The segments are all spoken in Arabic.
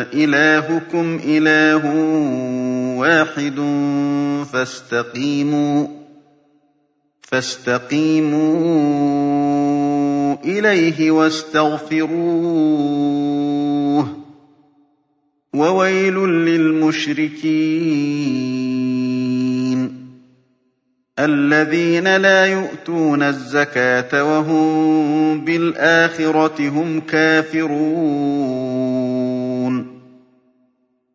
إِلَٰهُكُمْ إِلَٰهٌ وَاحِدٌ فَاسْتَقِيمُوا إِلَيْهِ وَاسْتَغْفِرُوهُ ۗ وَوَيْلٌ لِّلْمُشْرِكِينَ الَّذِينَ لَا يُؤْتُونَ الزَّكَاةَ وَهُم بِالْآخِرَةِ هُمْ كَافِرُونَ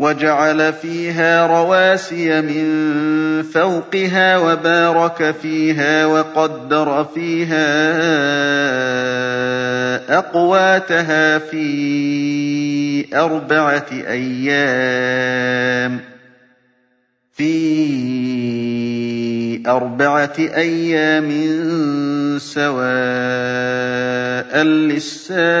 وَجَعَلَ فِيهَا رَوَاسِيَ مِن فَوْقِهَا وَبَارَكَ فِيهَا وَقَدَّرَ فِيهَا أَقْوَاتَهَا فِي أَرْبَعَةِ أَيَّامٍ. سَوَاءً لِّلسَّائِلِينَ.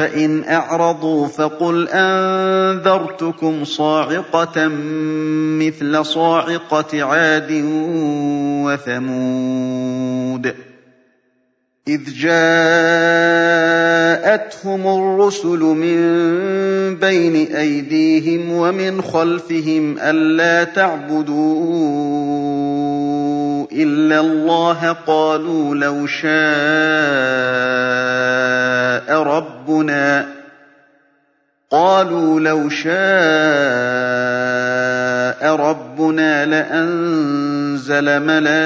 فَإِنْ أَعْرَضُوا فَقُلْ أَنذَرْتُكُمْ صَاعِقَةً مِّثْلَ صَاعِقَةِ عَادٍ وَثَمُودَ. إِذْ جَاءَتْهُمُ الرُّسُلُ مِن بَيْنِ أَيْدِيهِمْ وَمِنْ خَلْفِهِمْ أَلَّا تَعْبُدُوا إِلَّا اللَّهَ قَالُوا لَوْ شَاءَ رَبُّنَا لَأَنزَلَ مَلَائِكَةً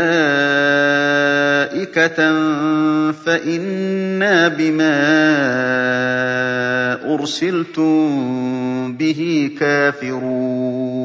فَإِنَّا بِمَا أُرْسِلْتُم بِهِ كَافِرُونَ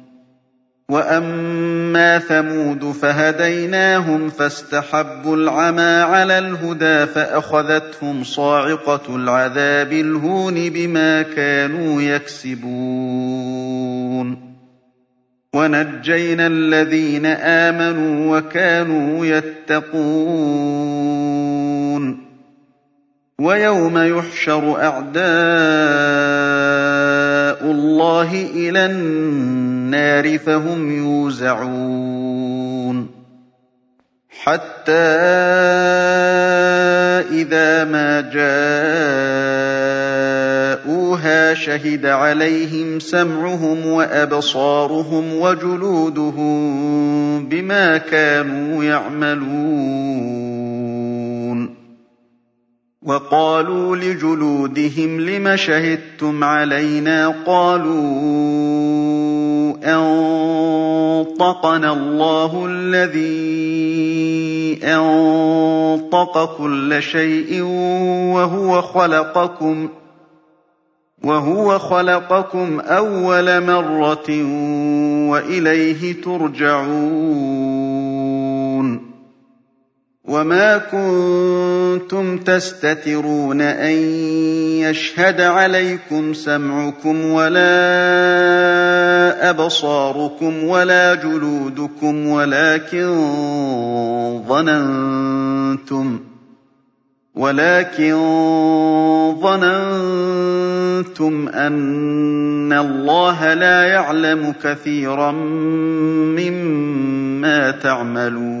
وأما ثمود فهديناهم فاستحبوا العمى على الهدى فأخذتهم صاعقة العذاب الهون بما كانوا يكسبون وَنَجَّيْنَا الَّذِينَ آمَنُوا وَكَانُوا يَتَّقُونَ وَيَوْمَ يُحْشَرُ أَعْدَاءُ اللَّهِ إِلَى النَّارِ فَهُمْ يُوزَعُونَ حَتَّىٰ إِذَا مَا جَاءُوهَا شَهِدَ عَلَيْهِمْ سَمْعُهُمْ وَأَبْصَارُهُمْ وَجُلُودُهُم بِمَا كَانُوا يَعْمَلُونَ وَقَالُوا لِجُلُودِهِمْ لِمَ شَهِدتُّمْ عَلَيْنَا ۖ قَالُوا أَنطَقَنَا اللَّهُ الَّذِي أَنطَقَ كُلَّ شَيْءٍ وَهُوَ خَلَقَكُمْ أَوَّلَ مَرَّةٍ وَإِلَيْهِ تُرْجَعُونَ. وَمَا كُنتُمْ تَسْتَتِرُونَ أَن يَشْهَدَ عَلَيْكُمْ سَمْعُكُمْ وَلَا أَبْصَارُكُمْ وَلَا جُلُودُكُمْ وَلَٰكِن ظَنَنتُمْ أَنَّ اللَّهَ لَا يَعْلَمُ كَثِيرًا مِّمَّا تَعْمَلُونَ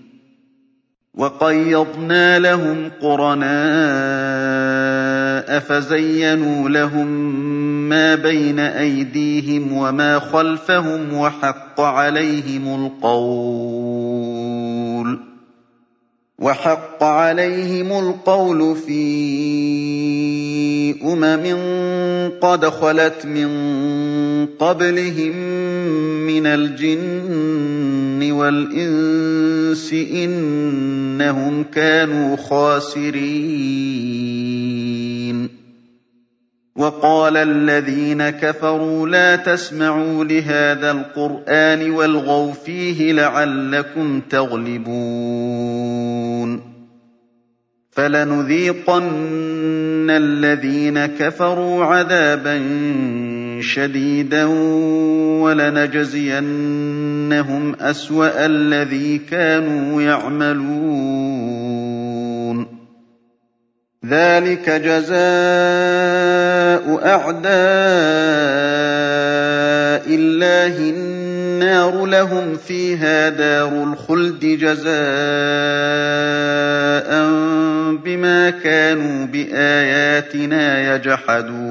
وَقَيَّضْنَا لَهُمْ قُرَنَاءَ فَزَيَّنُوا لَهُم مَّا بَيْنَ أَيْدِيهِمْ وَمَا خَلْفَهُمْ وَحَقَّ عَلَيْهِمُ الْقَوْلُ فِي أُمَمٍ قَدْ خَلَتْ مِن قَبْلِهِم مِّنَ الْجِنِّ وَالْإِنسِ ۖ إِنَّهُمْ كَانُوا خَاسِرِينَ. وَقَالَ الَّذِينَ كَفَرُوا لَا تَسْمَعُوا لِهَٰذَا الْقُرْآنِ وَالْغَوْا فِيهِ لَعَلَّكُمْ تَغْلِبُونَ. فَلَنُذِيقَنَّ الَّذِينَ كَفَرُوا عَذَابًا شَدِيدًا وَلَنَجْزِيَنَّهُمْ أَسْوَأَ الَّذِي كَانُوا يَعْمَلُونَ. ذَٰلِكَ جَزَاءُ أَعْدَاءِ اللَّهِ النَّارُ لَهُمْ فِيهَا دَارُ الْخُلْدِ جَزَاءً بِمَا كَانُوا بِآيَاتِنَا يَجْحَدُونَ.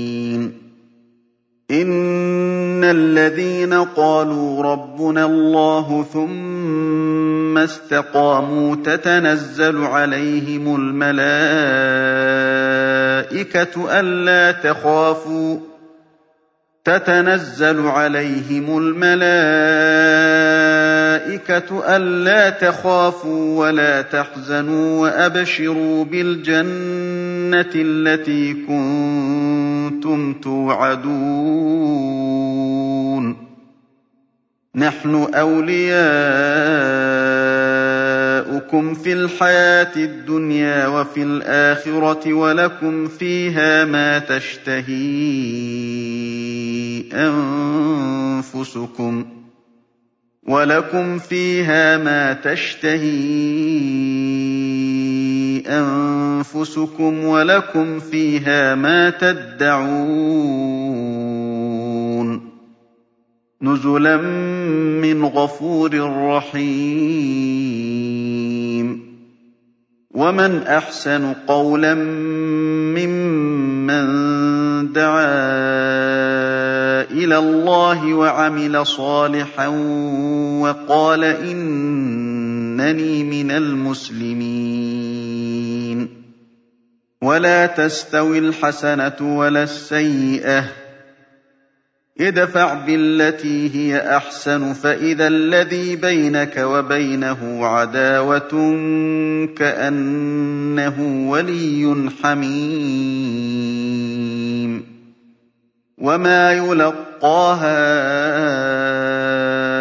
إِنَّ الَّذِينَ قَالُوا رَبُّنَا اللَّهُ ثُمَّ اسْتَقَامُوا تَتَنَزَّلُ عَلَيْهِمُ الْمَلَائِكَةُ أَلَّا تَخَافُوا تَتَنَزَّلُ عَلَيْهِمُ الْمَلَائِكَةُ أَلَّا تَخَافُوا وَلَا تَحْزَنُوا وَأَبْشِرُوا بِالْجَنَّةِ الَّتِي كُنتُمْ تُوعَدُونَ. نَحْنُ أَوْلِيَاؤُكُمْ فِي الْحَيَاةِ الدُّنْيَا وَفِي الْآخِرَةِ وَلَكُمْ فِيهَا مَا تَشْتَهِي أَنفُسُكُمْ وَلَكُمْ فِيهَا مَا تَشْتَهِي أَنفُسُكُمْ وَلَكُمْ فِيهَا مَا تَدَّعُونَ. نُزُلًا مِّنْ غَفُورٍ رَّحِيمٍ. وَمَنْ أَحْسَنُ قَوْلًا مِّمَّن دَعَا إِلَى اللَّهِ وَعَمِلَ صَالِحًا وَقَالَ إِنَّنِي مِنَ الْمُسْلِمِينَ. وَلَا تَسْتَوِي الْحَسَنَةُ وَلَا السَّيِّئَةُ. ادْفَعْ بِالَّتِي هِيَ أَحْسَنُ فَإِذَا الَّذِي بَيْنَكَ وَبَيْنَهُ عَدَاوَةٌ كَأَنَّهُ وَلِيٌّ حَمِيمٌ. وَمَا يُلَقَّاهَا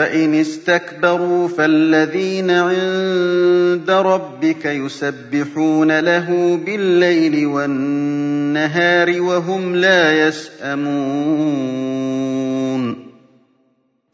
فَإِنِ اسْتَكْبَرُوا فَالَّذِينَ عِندَ رَبِّكَ يُسَبِّحُونَ لَهُ بِاللَّيْلِ وَالنَّهَارِ وَهُمْ لَا يَسْأَمُونَ.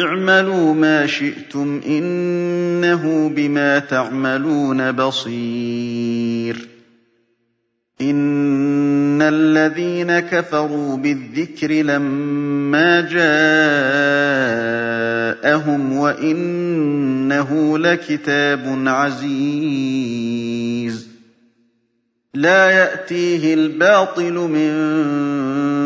اعْمَلُوا مَا شِئْتُمْ ۖ إِنَّهُ بِمَا تَعْمَلُونَ بَصِيرٌ. إِنَّ الَّذِينَ كَفَرُوا بِالذِّكْرِ لَمَّا جَاءَهُمْ وَإِنَّهُ لَكِتَابٌ عَزِيزٌ. لَّا يَأْتِيهِ الْبَاطِلُ مِن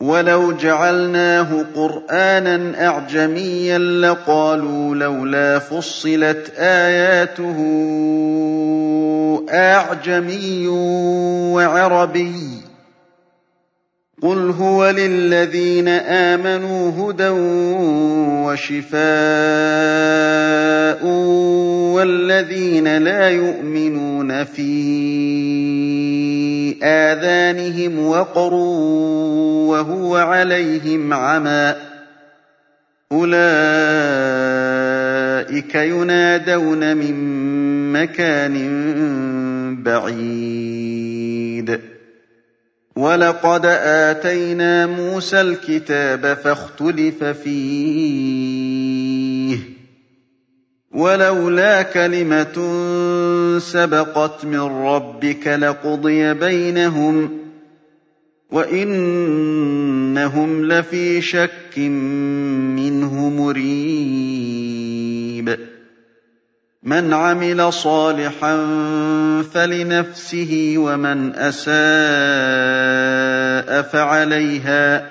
وَلَوْ جَعَلْنَاهُ قُرْآنًا أَعْجَمِيًّا لَّقَالُوا لَوْلَا فُصِّلَتْ آيَاتُهُ أَأَعْجَمِيٌّ وَعَرَبِيٌّ ۗ. قُلْ هُوَ لِلَّذِينَ آمَنُوا هُدًى وَشِفَاءٌ وَالَّذِينَ لَا يُؤْمِنُونَ آذَانِهِمْ وَقْرٌ وَهُوَ عَلَيْهِمْ عَمًى ۚ. أُولَٰئِكَ يُنَادَوْنَ مِن مَّكَانٍ بَعِيدٍ. وَلَقَدْ آتَيْنَا مُوسَى الْكِتَابَ فَاخْتُلِفَ فِيهِ ۚ. وَلَوْلَا كَلِمَةٌ سَبَقَتْ مِن رَّبِّكَ لَقُضِيَ بَيْنَهُمْ ۚ وَإِنَّهُمْ لَفِي شَكٍّ مِّنْهُ مُرِيبٍ. مَنْ عَمِلَ صَالِحًا فَلِنَفْسِهِ وَمَنْ أَسَاءَ فَعَلَيْهَا ۗ.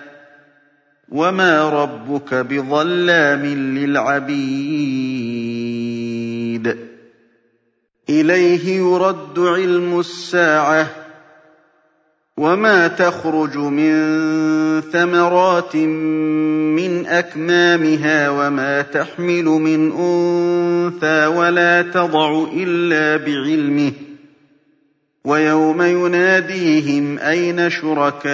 وَمَا رَبُّكَ بِظَلَّامٍ لِّلْعَبِيدِ. إِلَيْهِ يُرَدُّ عِلْمُ السَّاعَةِ ۚ وَمَا تَخْرُجُ مِن ثَمَرَاتٍ مِّنْ أَكْمَامِهَا وَمَا تَحْمِلُ مِنْ أُنثَىٰ وَلَا تَضَعُ إِلَّا بِعِلْمِهِ ۚ وَيَوْمَ يُنَادِيهِمْ أَيْنَ شُرَكَائِي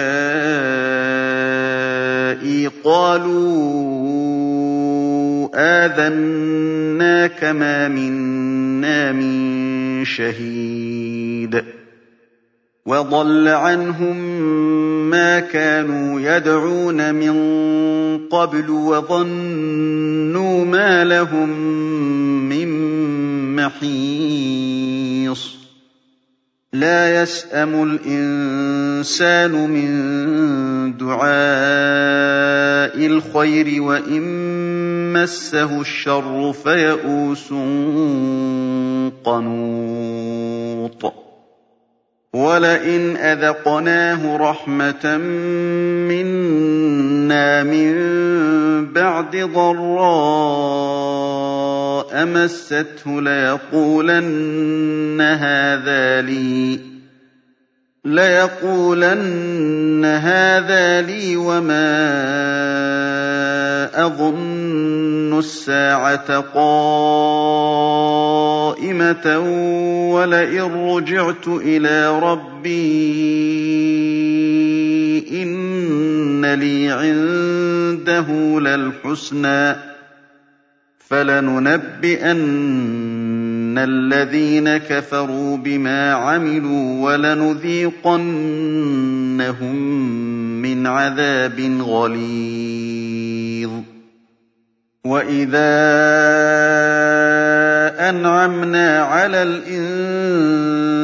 قَالُوا آذَنَّاكَ مَا مِنَّا مِن شَهِيدٍ. وَضَلَّ عَنْهُم مَّا كَانُوا يَدْعُونَ مِن قَبْلُ وَظَنُّوا مَا لَهُم مِّن مَّحِيصٍ. لَّا يَسْأَمُ الْإِنسَانُ مِن دُعَاءِ الْخَيْرِ وَإِن مَّسَّهُ الشَّرُّ فَيَئُوسٌ قَنُوطٌ. وَلَئِنْ أَذَقْنَاهُ رَحْمَةً مِّنَّا مِن بَعْدِ ضَرَّاءَ مَسَّتْهُ لَيَقُولَنَّ هَٰذَا لِي وَمَا أَظُنُّ السَّاعَةَ قَائِمَةً وَلَئِن رُّجِعْتُ إِلَىٰ رَبِّي إِنَّ لِي عِندَهُ لَلْحُسْنَىٰ ۚ فَلَنُنَبِّئَنَّ الَّذِينَ كَفَرُوا بِمَا عَمِلُوا وَلَنُذِيقَنَّهُم مِّنْ عَذَابٍ غَلِيظٍ. وَإِذَا أَنْعَمْنَا عَلَى الْإِنسَانِ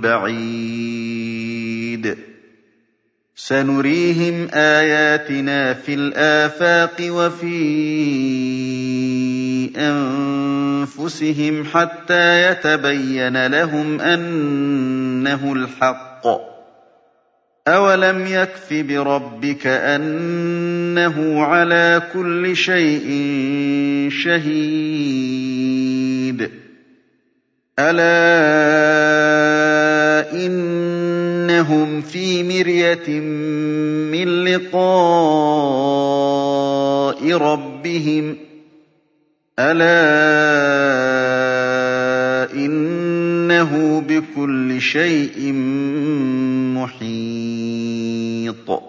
بَعِيدٍ. سَنُرِيهِمْ آيَاتِنَا فِي الْآفَاقِ وَفِي أَنفُسِهِمْ حَتَّىٰ يَتَبَيَّنَ لَهُمْ أَنَّهُ الْحَقُّ ۗ. أَوَلَمْ يَكْفِ بِرَبِّكَ أَنَّهُ عَلَىٰ كُلِّ شَيْءٍ شَهِيدٌ. أَلَا إِنَّهُمْ فِي مِرْيَةٍ مِّن لِّقَاءِ رَبِّهِمْ ۗ أَلَا إِنَّهُ بِكُلِّ شَيْءٍ مُّحِيطٌ